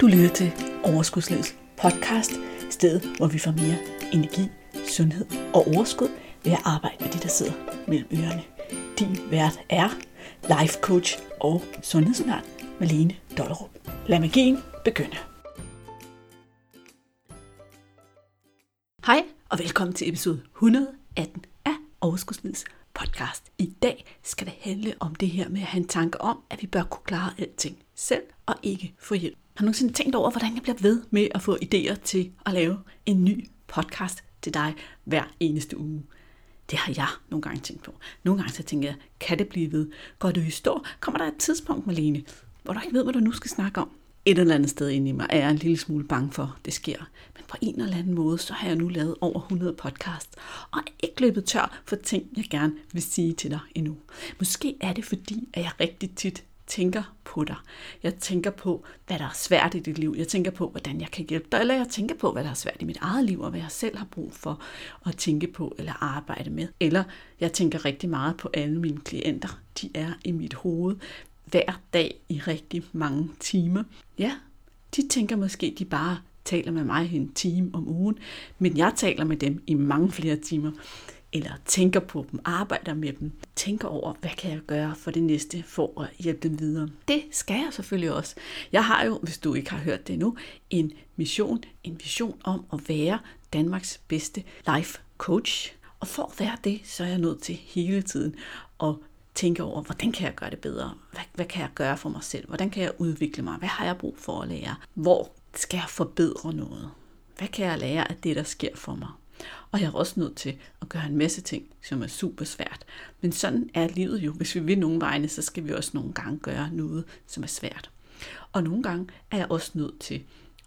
Du lytter til Overskudslivets podcast, stedet hvor vi får mere energi, sundhed og overskud ved at arbejde med de, der sidder mellem ørerne. Din vært er life coach og sundhedsundern Malene Dollerup. Lad magien begynde. Hej og velkommen til episode 118 af Overskudslivets podcast. I dag skal det handle om det her med at have en tanke om, at vi bør kunne klare alting selv og ikke få hjælp. Har du nogensinde tænkt over, hvordan jeg bliver ved med at få idéer til at lave en ny podcast til dig hver eneste uge? Det har jeg nogle gange tænkt på. Nogle gange så tænker jeg, kan det blive ved? Går du i stå? Kommer der et tidspunkt, Malene, hvor du ikke ved, hvad du nu skal snakke om? Et eller andet sted inde i mig er jeg en lille smule bange for, at det sker. Men på en eller anden måde, så har jeg nu lavet over 100 podcasts, og er ikke løbet tør for ting, jeg gerne vil sige til dig endnu. Måske er det fordi, at jeg rigtig tit tænker på dig. Jeg tænker på, hvad der er svært i dit liv. Jeg tænker på, hvordan jeg kan hjælpe dig. Eller jeg tænker på, hvad der er svært i mit eget liv, og hvad jeg selv har brug for at tænke på eller arbejde med. Eller jeg tænker rigtig meget på alle mine klienter. De er i mit hoved hver dag i rigtig mange timer. Ja, de tænker måske, de bare taler med mig en time om ugen, men jeg taler med dem i mange flere timer eller tænker på dem, arbejder med dem, tænker over, hvad kan jeg gøre for det næste for at hjælpe dem videre. Det skal jeg selvfølgelig også. Jeg har jo, hvis du ikke har hørt det endnu, en mission, en vision om at være Danmarks bedste life coach. Og for at være det, så er jeg nødt til hele tiden at tænke over, hvordan kan jeg gøre det bedre? Hvad, hvad kan jeg gøre for mig selv? Hvordan kan jeg udvikle mig? Hvad har jeg brug for at lære? Hvor skal jeg forbedre noget? Hvad kan jeg lære af det, der sker for mig? Og jeg er også nødt til at gøre en masse ting, som er super svært. Men sådan er livet jo. Hvis vi vil nogle vegne, så skal vi også nogle gange gøre noget, som er svært. Og nogle gange er jeg også nødt til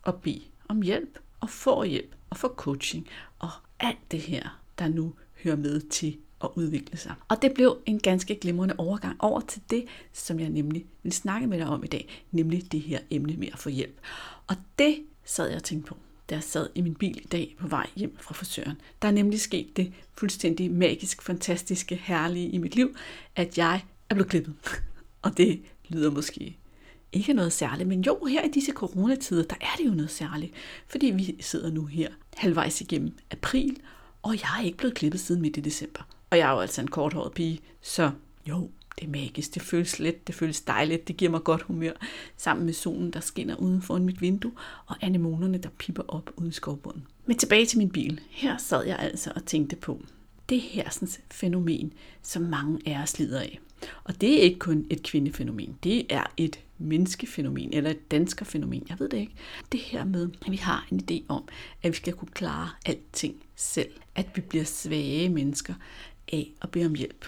at bede om hjælp, og få hjælp, og få coaching, og alt det her, der nu hører med til at udvikle sig. Og det blev en ganske glimrende overgang over til det, som jeg nemlig vil snakke med dig om i dag, nemlig det her emne med at få hjælp. Og det sad jeg og tænkte på da jeg sad i min bil i dag på vej hjem fra frisøren. Der er nemlig sket det fuldstændig magisk, fantastiske, herlige i mit liv, at jeg er blevet klippet. Og det lyder måske ikke noget særligt, men jo, her i disse coronatider, der er det jo noget særligt. Fordi vi sidder nu her halvvejs igennem april, og jeg er ikke blevet klippet siden midt i december. Og jeg er jo altså en korthåret pige, så jo, det er magisk, det føles let, det føles dejligt, det giver mig godt humør, sammen med solen, der skinner uden foran mit vindue, og anemonerne, der pipper op ude i skovbunden. Men tilbage til min bil. Her sad jeg altså og tænkte på det hersens fænomen, som mange af os lider af. Og det er ikke kun et kvindefænomen, det er et menneskefænomen, eller et danskerfænomen, jeg ved det ikke. Det her med, at vi har en idé om, at vi skal kunne klare alting selv. At vi bliver svage mennesker af at bede om hjælp.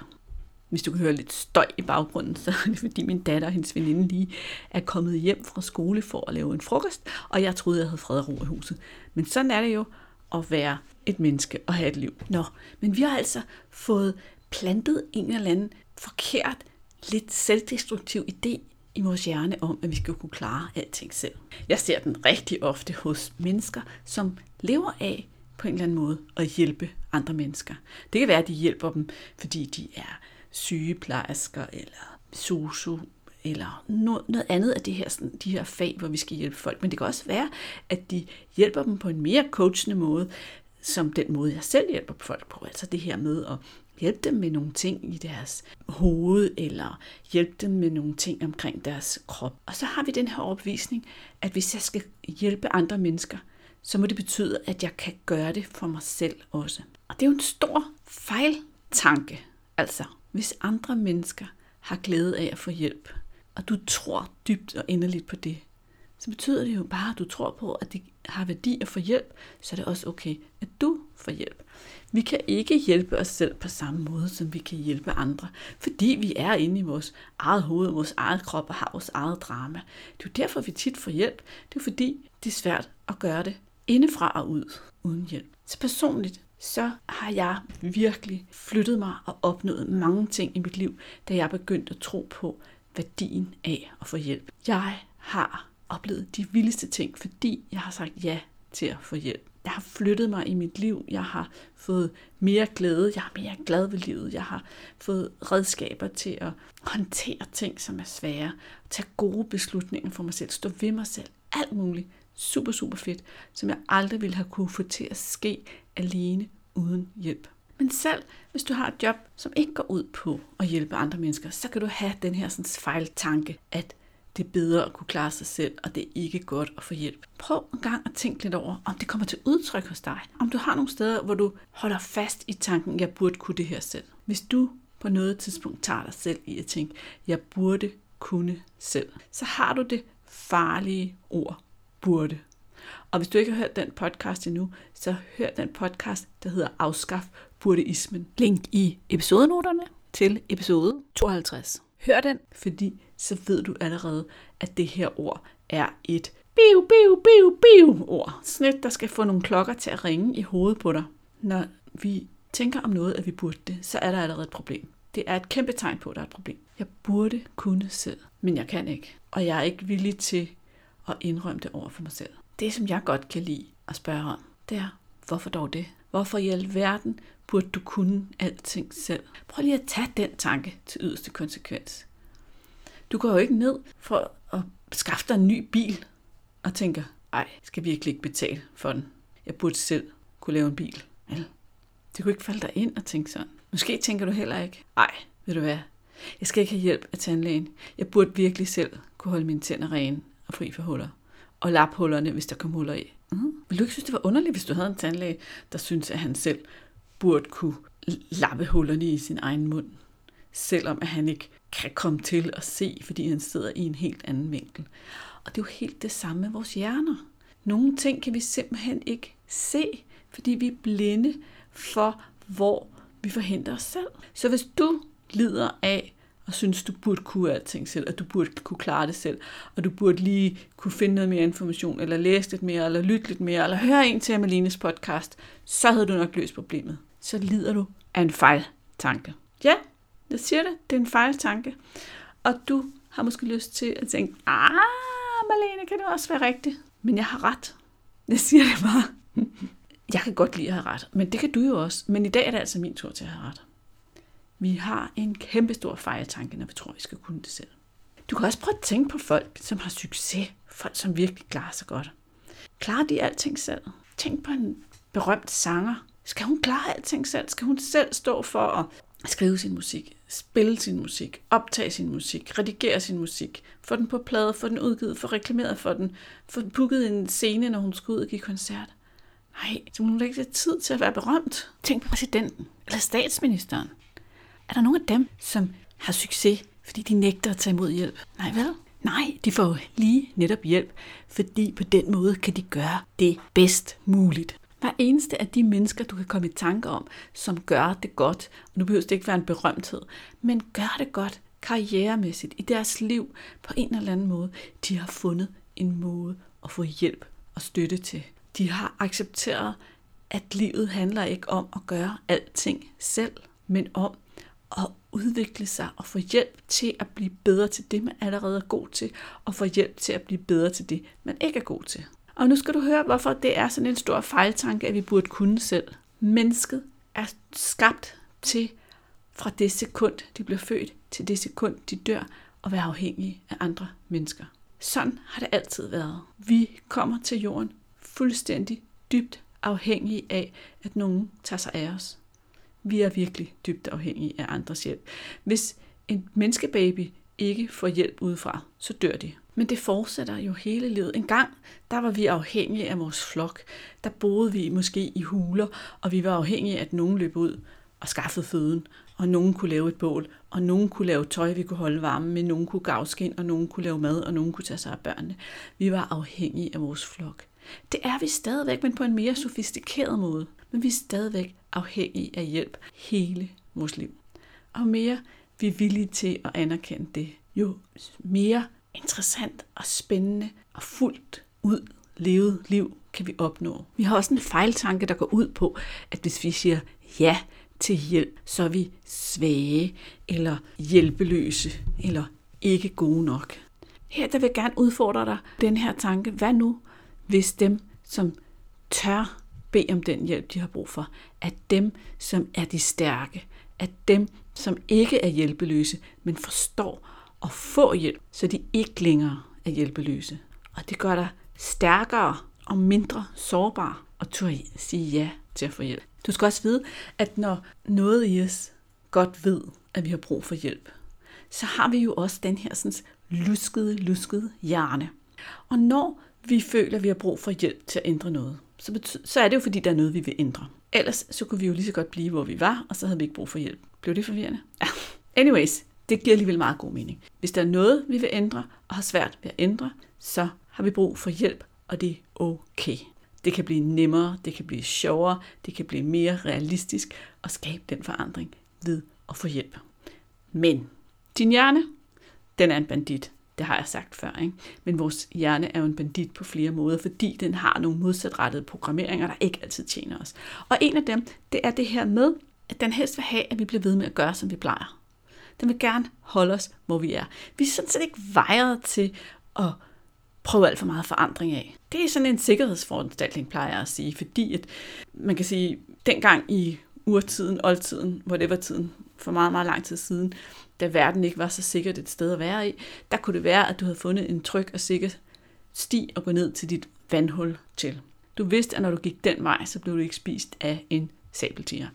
Hvis du kan høre lidt støj i baggrunden, så er det fordi min datter og hendes veninde lige er kommet hjem fra skole for at lave en frokost, og jeg troede, jeg havde fred og ro i huset. Men sådan er det jo at være et menneske og have et liv. Nå, men vi har altså fået plantet en eller anden forkert, lidt selvdestruktiv idé i vores hjerne om, at vi skal kunne klare alting selv. Jeg ser den rigtig ofte hos mennesker, som lever af på en eller anden måde at hjælpe andre mennesker. Det kan være, at de hjælper dem, fordi de er sygeplejersker eller sosu eller noget, noget andet af det her, sådan, de her fag, hvor vi skal hjælpe folk. Men det kan også være, at de hjælper dem på en mere coachende måde, som den måde, jeg selv hjælper folk på. Altså det her med at hjælpe dem med nogle ting i deres hoved, eller hjælpe dem med nogle ting omkring deres krop. Og så har vi den her opvisning, at hvis jeg skal hjælpe andre mennesker, så må det betyde, at jeg kan gøre det for mig selv også. Og det er jo en stor fejltanke. Altså, hvis andre mennesker har glæde af at få hjælp, og du tror dybt og inderligt på det, så betyder det jo bare, at du tror på, at det har værdi at få hjælp, så er det også okay, at du får hjælp. Vi kan ikke hjælpe os selv på samme måde, som vi kan hjælpe andre, fordi vi er inde i vores eget hoved, vores eget krop og har vores eget drama. Det er jo derfor, vi tit får hjælp. Det er fordi, det er svært at gøre det indefra og ud uden hjælp. Så personligt, så har jeg virkelig flyttet mig og opnået mange ting i mit liv, da jeg begyndte at tro på værdien af at få hjælp. Jeg har oplevet de vildeste ting, fordi jeg har sagt ja til at få hjælp. Jeg har flyttet mig i mit liv. Jeg har fået mere glæde. Jeg er mere glad ved livet. Jeg har fået redskaber til at håndtere ting, som er svære. Tage gode beslutninger for mig selv. Stå ved mig selv. alt muligt super, super fedt, som jeg aldrig ville have kunne få til at ske alene uden hjælp. Men selv hvis du har et job, som ikke går ud på at hjælpe andre mennesker, så kan du have den her sådan fejltanke, at det er bedre at kunne klare sig selv, og det er ikke godt at få hjælp. Prøv en gang at tænke lidt over, om det kommer til udtryk hos dig. Om du har nogle steder, hvor du holder fast i tanken, jeg burde kunne det her selv. Hvis du på noget tidspunkt tager dig selv i at tænke, jeg burde kunne selv, så har du det farlige ord, burde. Og hvis du ikke har hørt den podcast endnu, så hør den podcast, der hedder Afskaf Burdeismen. Link i episodenoterne til episode 52. Hør den, fordi så ved du allerede, at det her ord er et biu, biu, biu, biu ord. Sådan et, der skal få nogle klokker til at ringe i hovedet på dig. Når vi tænker om noget, at vi burde det, så er der allerede et problem. Det er et kæmpe tegn på, at der er et problem. Jeg burde kunne selv, men jeg kan ikke. Og jeg er ikke villig til og indrømme det over for mig selv. Det, som jeg godt kan lide at spørge om, det er, hvorfor dog det? Hvorfor i alverden burde du kunne alting selv? Prøv lige at tage den tanke til yderste konsekvens. Du går jo ikke ned for at skaffe dig en ny bil og tænker, ej, skal vi virkelig ikke betale for den? Jeg burde selv kunne lave en bil. Vel? Det kunne ikke falde dig ind og tænke sådan. Måske tænker du heller ikke, ej, ved du hvad, jeg skal ikke have hjælp af tandlægen. Jeg burde virkelig selv kunne holde mine tænder rene og fri for huller. Og lappe hullerne, hvis der kom huller i. Mm. Vil du ikke synes, det var underligt, hvis du havde en tandlæge, der syntes, at han selv burde kunne lappe hullerne i sin egen mund? Selvom at han ikke kan komme til at se, fordi han sidder i en helt anden vinkel. Og det er jo helt det samme med vores hjerner. Nogle ting kan vi simpelthen ikke se, fordi vi er blinde for, hvor vi forhindrer os selv. Så hvis du lider af og synes, du burde kunne alting selv, og du burde kunne klare det selv, og du burde lige kunne finde noget mere information, eller læse lidt mere, eller lytte lidt mere, eller høre en til Amalines podcast, så havde du nok løst problemet. Så lider du af en fejltanke. Ja, jeg siger det, det er en fejltanke. Og du har måske lyst til at tænke, ah, Malene, kan det også være rigtigt? Men jeg har ret. Jeg siger det bare. Jeg kan godt lide at have ret, men det kan du jo også. Men i dag er det altså min tur til at have ret. Vi har en kæmpe stor fejltanke, når vi tror, vi skal kunne det selv. Du kan også prøve at tænke på folk, som har succes. Folk, som virkelig klarer sig godt. Klarer de alting selv? Tænk på en berømt sanger. Skal hun klare alting selv? Skal hun selv stå for at skrive sin musik, spille sin musik, optage sin musik, redigere sin musik, få den på plade, få den udgivet, få reklameret for den, få booket en scene, når hun skal ud og give koncert. Nej, så hun har ikke tid til at være berømt. Tænk på præsidenten eller statsministeren. Er der nogen af dem, som har succes, fordi de nægter at tage imod hjælp? Nej, vel? Nej, de får lige netop hjælp, fordi på den måde kan de gøre det bedst muligt. Hver eneste af de mennesker, du kan komme i tanke om, som gør det godt, og nu behøver det ikke være en berømthed, men gør det godt karrieremæssigt i deres liv på en eller anden måde, de har fundet en måde at få hjælp og støtte til. De har accepteret, at livet handler ikke om at gøre alting selv, men om at udvikle sig og få hjælp til at blive bedre til det, man allerede er god til, og få hjælp til at blive bedre til det, man ikke er god til. Og nu skal du høre, hvorfor det er sådan en stor fejltanke, at vi burde kunne selv. Mennesket er skabt til fra det sekund, de bliver født, til det sekund, de dør, og være afhængige af andre mennesker. Sådan har det altid været. Vi kommer til jorden fuldstændig dybt afhængige af, at nogen tager sig af os. Vi er virkelig dybt afhængige af andres hjælp. Hvis en menneskebaby ikke får hjælp udefra, så dør de. Men det fortsætter jo hele livet. En gang, der var vi afhængige af vores flok. Der boede vi måske i huler, og vi var afhængige af, at nogen løb ud og skaffede føden, og nogen kunne lave et bål, og nogen kunne lave tøj, vi kunne holde varme med, nogen kunne gavskin, og nogen kunne lave mad, og nogen kunne tage sig af børnene. Vi var afhængige af vores flok. Det er vi stadigvæk, men på en mere sofistikeret måde. Men vi er stadigvæk afhængige af hjælp hele vores liv. Og mere vi er villige til at anerkende det, jo mere interessant og spændende og fuldt ud levet liv kan vi opnå. Vi har også en fejltanke, der går ud på, at hvis vi siger ja til hjælp, så er vi svage eller hjælpeløse eller ikke gode nok. Her der vil jeg gerne udfordre dig den her tanke. Hvad nu, hvis dem, som tør bede om den hjælp, de har brug for, at dem, som er de stærke, at dem, som ikke er hjælpeløse, men forstår at få hjælp, så de ikke længere er hjælpeløse. Og det gør dig stærkere og mindre sårbar og tør sige ja til at få hjælp. Du skal også vide, at når noget i os godt ved, at vi har brug for hjælp, så har vi jo også den her sådan, luskede, luskede hjerne. Og når vi føler, at vi har brug for hjælp til at ændre noget, så, bety- så er det jo fordi, der er noget, vi vil ændre. Ellers så kunne vi jo lige så godt blive, hvor vi var, og så havde vi ikke brug for hjælp. Blev det forvirrende? Ja. Anyways, det giver alligevel meget god mening. Hvis der er noget, vi vil ændre, og har svært ved at ændre, så har vi brug for hjælp, og det er okay. Det kan blive nemmere, det kan blive sjovere, det kan blive mere realistisk og skabe den forandring ved at få hjælp. Men din hjerne, den er en bandit. Det har jeg sagt før. Ikke? Men vores hjerne er jo en bandit på flere måder, fordi den har nogle modsatrettede programmeringer, der ikke altid tjener os. Og en af dem, det er det her med, at den helst vil have, at vi bliver ved med at gøre, som vi plejer. Den vil gerne holde os, hvor vi er. Vi er sådan set ikke vejret til at prøve alt for meget forandring af. Det er sådan en sikkerhedsforanstaltning, plejer jeg at sige, fordi at man kan sige, dengang i urtiden, oldtiden, whatever-tiden, for meget, meget lang tid siden, da verden ikke var så sikkert et sted at være i, der kunne det være, at du havde fundet en tryg og sikker sti at gå ned til dit vandhul til. Du vidste, at når du gik den vej, så blev du ikke spist af en sabeltiger.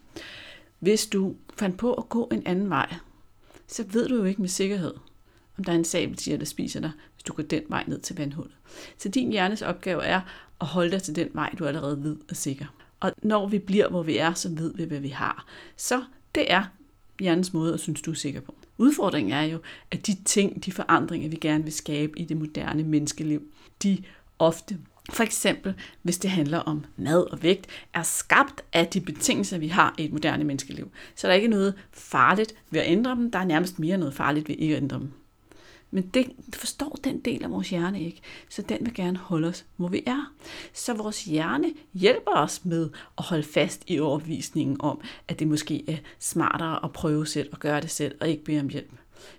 Hvis du fandt på at gå en anden vej, så ved du jo ikke med sikkerhed, om der er en sabeltiger, der spiser dig, hvis du går den vej ned til vandhullet. Så din hjernes opgave er at holde dig til den vej, du allerede ved er sikker. Og når vi bliver, hvor vi er, så ved vi, hvad vi har. Så det er hjernens måde at synes, du er sikker på. Udfordringen er jo, at de ting, de forandringer, vi gerne vil skabe i det moderne menneskeliv, de ofte for eksempel, hvis det handler om mad og vægt, er skabt af de betingelser, vi har i et moderne menneskeliv. Så der er ikke noget farligt ved at ændre dem, der er nærmest mere noget farligt ved ikke at ændre dem. Men det forstår den del af vores hjerne ikke, så den vil gerne holde os, hvor vi er. Så vores hjerne hjælper os med at holde fast i overbevisningen om, at det måske er smartere at prøve selv og gøre det selv og ikke bede om hjælp.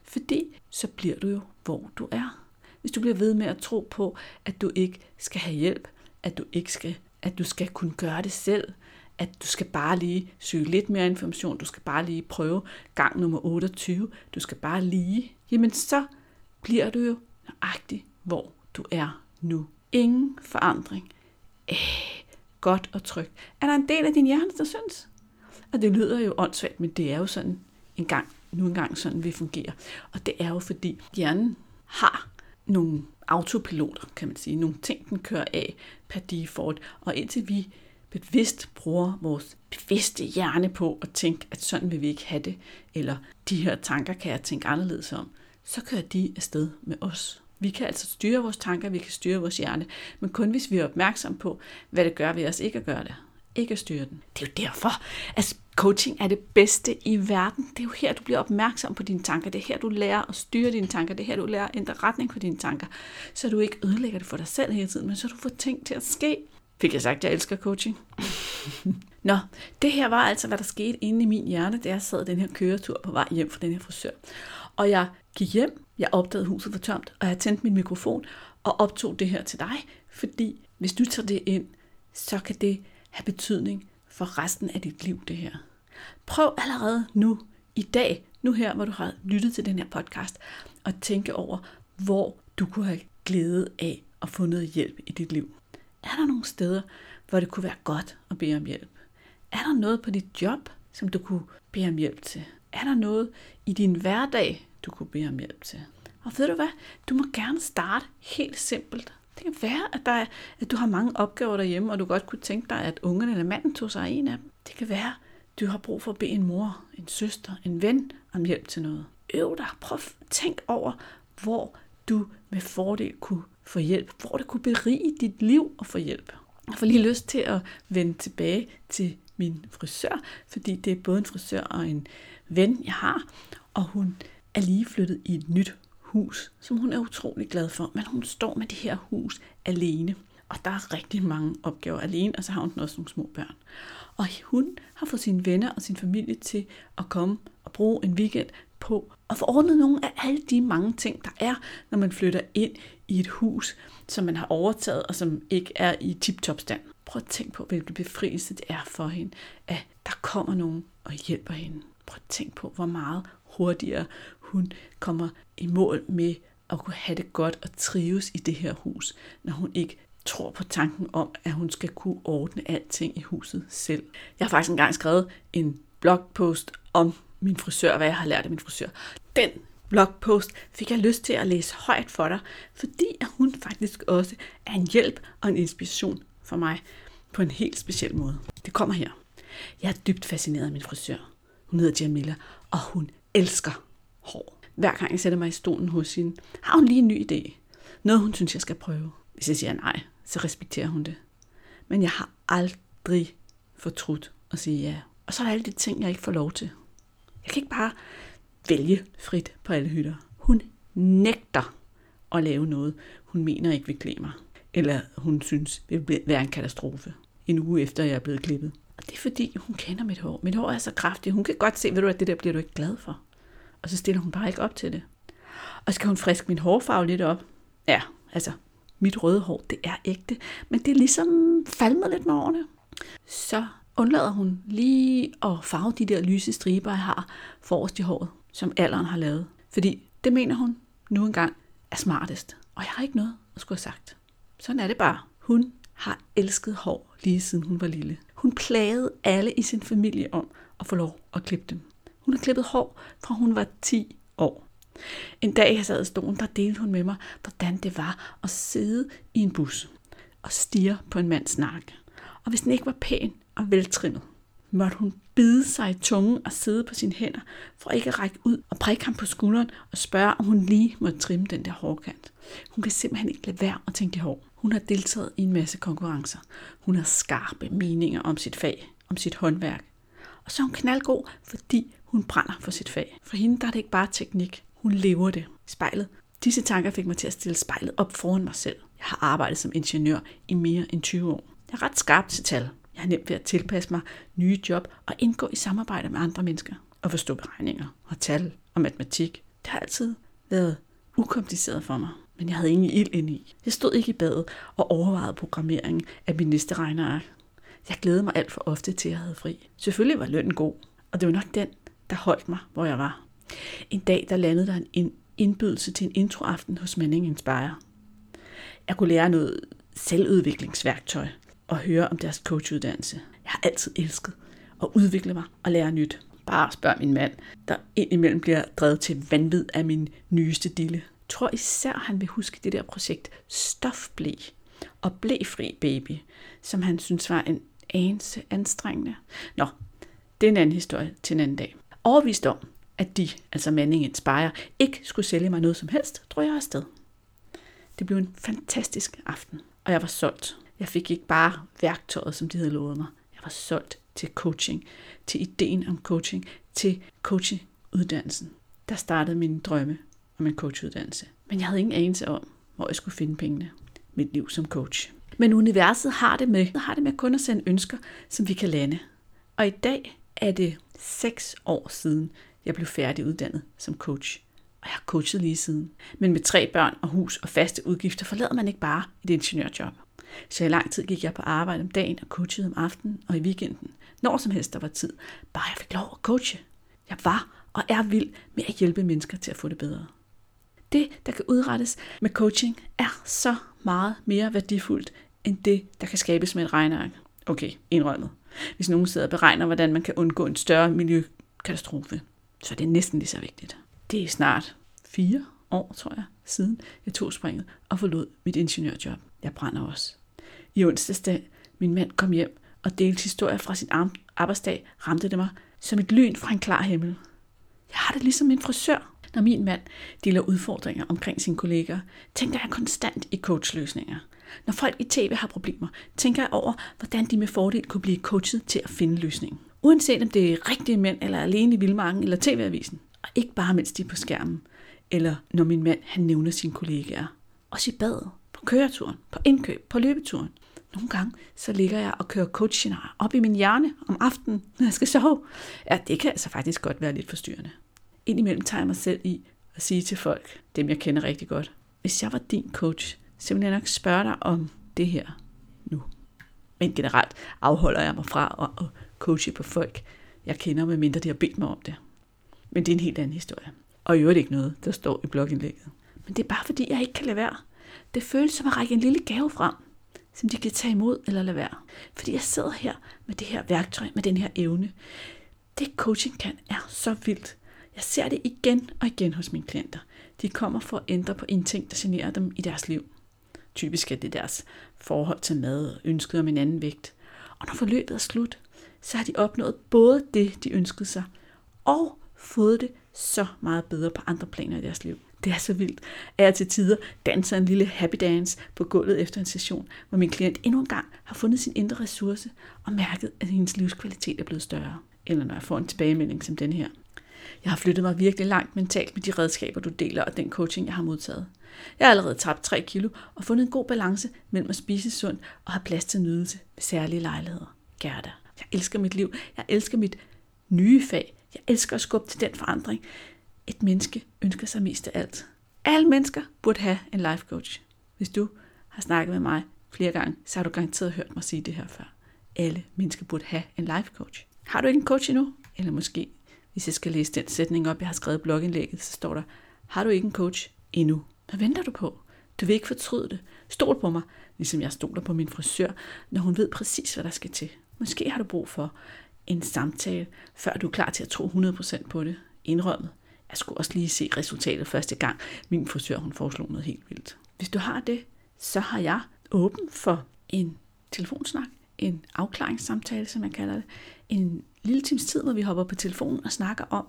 Fordi så bliver du jo, hvor du er. Hvis du bliver ved med at tro på, at du ikke skal have hjælp, at du ikke skal, at du skal kunne gøre det selv, at du skal bare lige søge lidt mere information, du skal bare lige prøve gang nummer 28, du skal bare lige, jamen så bliver du jo nøjagtig, hvor du er nu. Ingen forandring. Æh, godt og trygt. Er der en del af din hjerne, der synes? Og det lyder jo åndssvagt, men det er jo sådan en gang, nu engang sådan vi fungerer. Og det er jo fordi hjernen har nogle autopiloter, kan man sige. Nogle ting, den kører af per default. Og indtil vi bevidst bruger vores bevidste hjerne på at tænke, at sådan vil vi ikke have det, eller de her tanker kan jeg tænke anderledes om, så kører de afsted med os. Vi kan altså styre vores tanker, vi kan styre vores hjerne, men kun hvis vi er opmærksom på, hvad det gør ved os ikke at gøre det. Ikke at styre den. Det er jo derfor, at coaching er det bedste i verden. Det er jo her, du bliver opmærksom på dine tanker. Det er her, du lærer at styre dine tanker. Det er her, du lærer at ændre retning for dine tanker. Så du ikke ødelægger det for dig selv hele tiden, men så du får ting til at ske. Fik jeg sagt, at jeg elsker coaching? Nå, det her var altså, hvad der skete inde i min hjerne, da jeg sad den her køretur på vej hjem fra den her frisør. Og jeg gik hjem, jeg opdagede, huset var tomt, og jeg tændte min mikrofon og optog det her til dig, fordi hvis du tager det ind, så kan det have betydning for resten af dit liv, det her. Prøv allerede nu, i dag, nu her, hvor du har lyttet til den her podcast, at tænke over, hvor du kunne have glæde af at få noget hjælp i dit liv. Er der nogle steder, hvor det kunne være godt at bede om hjælp? Er der noget på dit job, som du kunne bede om hjælp til? Er der noget i din hverdag, du kunne bede om hjælp til? Og ved du hvad? Du må gerne starte helt simpelt. Det kan være, at, der er, at du har mange opgaver derhjemme, og du godt kunne tænke dig, at ungerne eller manden tog sig af en af dem. Det kan være, at du har brug for at bede en mor, en søster, en ven om hjælp til noget. Øv dig. Prøv at tænk over, hvor du med fordel kunne få hjælp. Hvor det kunne berige dit liv at få hjælp. Jeg får lige lyst til at vende tilbage til min frisør, fordi det er både en frisør og en ven, jeg har, og hun er lige flyttet i et nyt hus, som hun er utrolig glad for, men hun står med det her hus alene. Og der er rigtig mange opgaver alene, og så har hun også nogle små børn. Og hun har fået sine venner og sin familie til at komme og bruge en weekend på at få ordnet nogle af alle de mange ting, der er, når man flytter ind i et hus, som man har overtaget, og som ikke er i tip-top stand. Prøv at tænke på, hvilken befrielse det er for hende, at der kommer nogen og hjælper hende. Prøv at tænke på, hvor meget hurtigere hun kommer i mål med at kunne have det godt og trives i det her hus, når hun ikke tror på tanken om, at hun skal kunne ordne alting i huset selv. Jeg har faktisk engang skrevet en blogpost om min frisør, hvad jeg har lært af min frisør. Den blogpost fik jeg lyst til at læse højt for dig, fordi hun faktisk også er en hjælp og en inspiration for mig på en helt speciel måde. Det kommer her. Jeg er dybt fascineret af min frisør. Hun hedder Jamila, og hun elsker hår. Hver gang jeg sætter mig i stolen hos hende, har hun lige en ny idé. Noget, hun synes, jeg skal prøve. Hvis jeg siger nej, så respekterer hun det. Men jeg har aldrig fortrudt at sige ja. Og så er der alle de ting, jeg ikke får lov til. Jeg kan ikke bare vælge frit på alle hytter. Hun nægter at lave noget, hun mener ikke vil klæde mig. Eller hun synes vil være en katastrofe. En uge efter, jeg er blevet klippet. Og det er fordi, hun kender mit hår. Mit hår er så kraftigt. Hun kan godt se, ved du at det der bliver du ikke glad for. Og så stiller hun bare ikke op til det. Og skal hun friske min hårfarve lidt op? Ja, altså, mit røde hår, det er ægte. Men det er ligesom falmet lidt med årene. Så undlader hun lige at farve de der lyse striber, jeg har forrest i håret, som alderen har lavet. Fordi det mener hun nu engang er smartest. Og jeg har ikke noget at skulle have sagt. Sådan er det bare. Hun har elsket hår lige siden hun var lille. Hun plagede alle i sin familie om at få lov at klippe dem. Hun har klippet hår fra hun var 10 år. En dag jeg sad i stolen, der delte hun med mig, hvordan det var at sidde i en bus og stirre på en mands nakke. Og hvis den ikke var pæn og veltrimmet, måtte hun bide sig i tungen og sidde på sine hænder, for ikke at række ud og prikke ham på skulderen og spørge, om hun lige måtte trimme den der hårkant. Hun kan simpelthen ikke lade være at tænke hår. Hun har deltaget i en masse konkurrencer. Hun har skarpe meninger om sit fag, om sit håndværk. Og så er hun knaldgod, fordi hun brænder for sit fag. For hende der er det ikke bare teknik. Hun lever det. Spejlet. Disse tanker fik mig til at stille spejlet op foran mig selv. Jeg har arbejdet som ingeniør i mere end 20 år. Jeg er ret skarp til tal. Jeg har nemt ved at tilpasse mig nye job og indgå i samarbejde med andre mennesker. Og forstå beregninger og tal og matematik. Det har altid været ukompliceret for mig. Men jeg havde ingen ild ind i. Jeg stod ikke i badet og overvejede programmeringen af min næste regneark. Jeg glædede mig alt for ofte til, at jeg havde fri. Selvfølgelig var lønnen god, og det var nok den, der holdt mig, hvor jeg var. En dag, der landede der en indbydelse til en introaften hos Manning Inspire. Jeg kunne lære noget selvudviklingsværktøj og høre om deres coachuddannelse. Jeg har altid elsket at udvikle mig og lære nyt. Bare spørg min mand, der indimellem bliver drevet til vanvid af min nyeste dille. Jeg tror især, han vil huske det der projekt Stofblæ og Blæfri Baby, som han synes var en anelse anstrengende. Nå, det er en anden historie til en anden dag. Overvist om, at de, altså Manning Inspire, ikke skulle sælge mig noget som helst, drog jeg afsted. Det blev en fantastisk aften, og jeg var solgt. Jeg fik ikke bare værktøjet, som de havde lovet mig. Jeg var solgt til coaching, til ideen om coaching, til coachinguddannelsen. Der startede min drømme om en coachuddannelse. Men jeg havde ingen anelse om, hvor jeg skulle finde pengene. Mit liv som coach. Men universet har det med, har det med kun at sende ønsker, som vi kan lande. Og i dag er det seks år siden, jeg blev færdiguddannet som coach. Og jeg har coachet lige siden. Men med tre børn og hus og faste udgifter forlader man ikke bare et ingeniørjob. Så i lang tid gik jeg på arbejde om dagen og coachede om aftenen og i weekenden. Når som helst der var tid. Bare jeg fik lov at coache. Jeg var og er vild med at hjælpe mennesker til at få det bedre. Det, der kan udrettes med coaching, er så meget mere værdifuldt end det, der kan skabes med et regneark. Okay, indrømmet. Hvis nogen sidder og beregner, hvordan man kan undgå en større miljøkatastrofe, så er det næsten lige så vigtigt. Det er snart fire år, tror jeg, siden jeg tog springet og forlod mit ingeniørjob. Jeg brænder også. I onsdags, da min mand kom hjem og delte historier fra sin arbejdsdag, ramte det mig som et lyn fra en klar himmel. Jeg har det ligesom en frisør. Når min mand deler udfordringer omkring sine kolleger, tænker jeg konstant i coachløsninger. Når folk i tv har problemer, tænker jeg over, hvordan de med fordel kunne blive coachet til at finde løsningen. Uanset om det er rigtige mænd, eller alene i Vildmarken, eller tv-avisen. Og ikke bare mens de er på skærmen, eller når min mand han nævner sine kollegaer. Også i badet, på køreturen, på indkøb, på løbeturen. Nogle gange så ligger jeg og kører coaching op i min hjerne om aftenen, når jeg skal sove. Ja, det kan altså faktisk godt være lidt forstyrrende. Indimellem tager jeg mig selv i at sige til folk, dem jeg kender rigtig godt, hvis jeg var din coach, så ville jeg nok spørge dig om det her nu. Men generelt afholder jeg mig fra at coache på folk, jeg kender, medmindre de har bedt mig om det. Men det er en helt anden historie. Og i øvrigt ikke noget, der står i blogindlægget. Men det er bare fordi, jeg ikke kan lade være. Det føles som at række en lille gave frem. som de kan tage imod eller lade være. Fordi jeg sidder her med det her værktøj, med den her evne. Det coaching kan er så vildt. Jeg ser det igen og igen hos mine klienter. De kommer for at ændre på en ting, der generer dem i deres liv. Typisk er det deres forhold til mad, ønsket om en anden vægt. Og når forløbet er slut, så har de opnået både det, de ønskede sig, og fået det så meget bedre på andre planer i deres liv. Det er så vildt, at jeg til tider danser en lille happy dance på gulvet efter en session, hvor min klient endnu en gang har fundet sin indre ressource og mærket, at hendes livskvalitet er blevet større. Eller når jeg får en tilbagemelding som den her. Jeg har flyttet mig virkelig langt mentalt med de redskaber, du deler, og den coaching, jeg har modtaget. Jeg har allerede tabt 3 kilo og fundet en god balance mellem at spise sundt og have plads til nydelse ved særlige lejligheder. Gerda. Jeg elsker mit liv. Jeg elsker mit nye fag. Jeg elsker at skubbe til den forandring. Et menneske ønsker sig mest af alt. Alle mennesker burde have en life coach. Hvis du har snakket med mig flere gange, så har du garanteret hørt mig sige det her før. Alle mennesker burde have en life coach. Har du ikke en coach endnu? Eller måske, hvis jeg skal læse den sætning op, jeg har skrevet i blogindlægget, så står der, har du ikke en coach endnu? Hvad venter du på? Du vil ikke fortryde det. Stol på mig, ligesom jeg stoler på min frisør, når hun ved præcis, hvad der skal til. Måske har du brug for en samtale, før du er klar til at tro 100% på det. Indrømmet. Jeg skulle også lige se resultatet første gang. Min frisør, hun foreslog noget helt vildt. Hvis du har det, så har jeg åben for en telefonsnak, en afklaringssamtale, som jeg kalder det. En lille times tid, hvor vi hopper på telefonen og snakker om,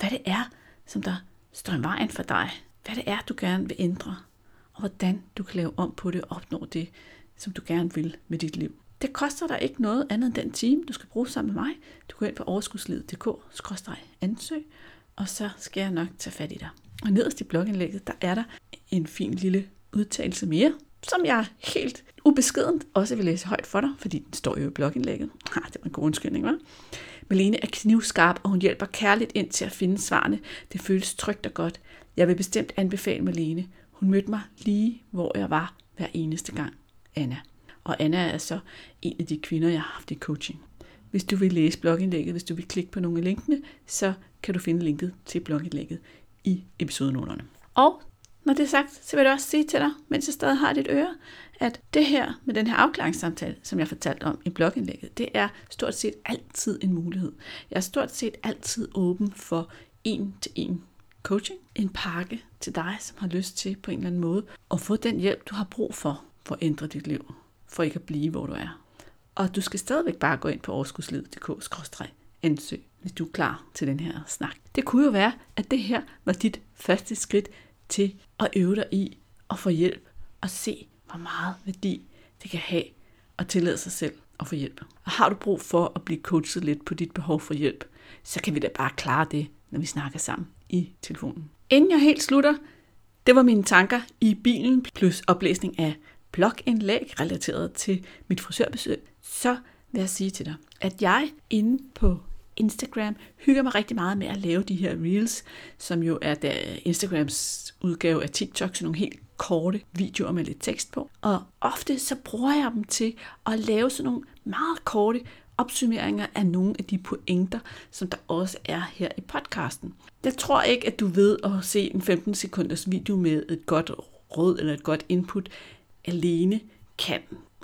hvad det er, som der står i vejen for dig. Hvad det er, du gerne vil ændre. Og hvordan du kan lave om på det og opnå det, som du gerne vil med dit liv. Det koster dig ikke noget andet end den time, du skal bruge sammen med mig. Du går ind på overskudslivet.dk-ansøg, og så skal jeg nok tage fat i dig. Og nederst i blogindlægget, der er der en fin lille udtalelse mere, som jeg helt ubeskedent også vil læse højt for dig, fordi den står jo i blogindlægget. Ha, det var en god undskyldning, hva'? Malene er knivskarp, og hun hjælper kærligt ind til at finde svarene. Det føles trygt og godt. Jeg vil bestemt anbefale Malene. Hun mødte mig lige, hvor jeg var hver eneste gang. Anna. Og Anna er så en af de kvinder, jeg har haft i coaching. Hvis du vil læse blogindlægget, hvis du vil klikke på nogle af linkene, så kan du finde linket til blogindlægget i episodenoterne. Og når det er sagt, så vil jeg også sige til dig, mens jeg stadig har dit øre, at det her med den her afklaringssamtale, som jeg fortalte om i blogindlægget, det er stort set altid en mulighed. Jeg er stort set altid åben for en til en coaching, en pakke til dig, som har lyst til på en eller anden måde at få den hjælp, du har brug for, for at ændre dit liv, for ikke at blive, hvor du er. Og du skal stadigvæk bare gå ind på overskudslivet.dk-ansøg, hvis du er klar til den her snak. Det kunne jo være, at det her var dit første skridt til at øve dig i at få hjælp og se, hvor meget værdi det kan have at tillade sig selv at få hjælp. Og har du brug for at blive coachet lidt på dit behov for hjælp, så kan vi da bare klare det, når vi snakker sammen i telefonen. Inden jeg helt slutter, det var mine tanker i bilen plus oplæsning af blogindlæg relateret til mit frisørbesøg, så vil jeg sige til dig, at jeg inde på Instagram hygger mig rigtig meget med at lave de her reels, som jo er der Instagrams udgave af TikTok, så nogle helt korte videoer med lidt tekst på. Og ofte så bruger jeg dem til at lave sådan nogle meget korte opsummeringer af nogle af de pointer, som der også er her i podcasten. Jeg tror ikke, at du ved at se en 15 sekunders video med et godt råd eller et godt input alene kan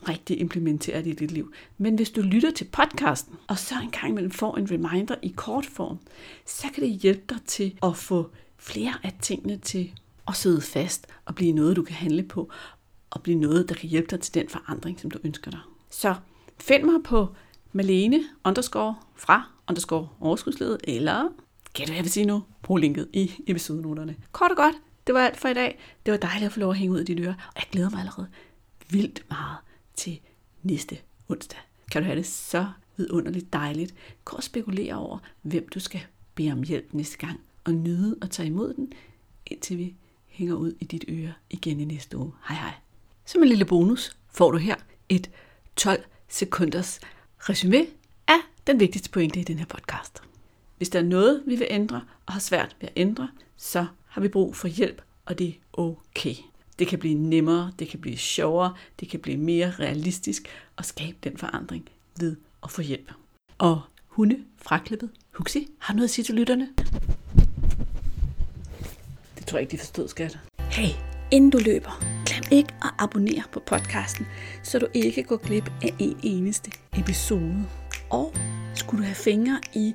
rigtig implementere det i dit liv. Men hvis du lytter til podcasten, og så en gang imellem får en reminder i kort form, så kan det hjælpe dig til at få flere af tingene til at sidde fast og blive noget, du kan handle på, og blive noget, der kan hjælpe dig til den forandring, som du ønsker dig. Så find mig på Malene underscore fra underscore overskudsledet, eller gæt hvad jeg vil sige nu, brug linket i episodenoterne. Kort og godt, det var alt for i dag. Det var dejligt at få lov at hænge ud i dine ører, og jeg glæder mig allerede vildt meget til næste onsdag. Kan du have det så vidunderligt dejligt. Gå og spekulere over, hvem du skal bede om hjælp næste gang, og nyde at tage imod den, indtil vi hænger ud i dit øre igen i næste uge. Hej hej. Som en lille bonus får du her et 12 sekunders resume af den vigtigste pointe i den her podcast. Hvis der er noget, vi vil ændre og har svært ved at ændre, så har vi brug for hjælp, og det er okay. Det kan blive nemmere, det kan blive sjovere, det kan blive mere realistisk og skabe den forandring ved at få hjælp. Og hunde fraklippet. Huxi, har noget at sige til lytterne? Det tror jeg ikke, de forstod, skat. Hey, inden du løber, glem ikke at abonnere på podcasten, så du ikke går glip af en eneste episode. Og skulle du have fingre i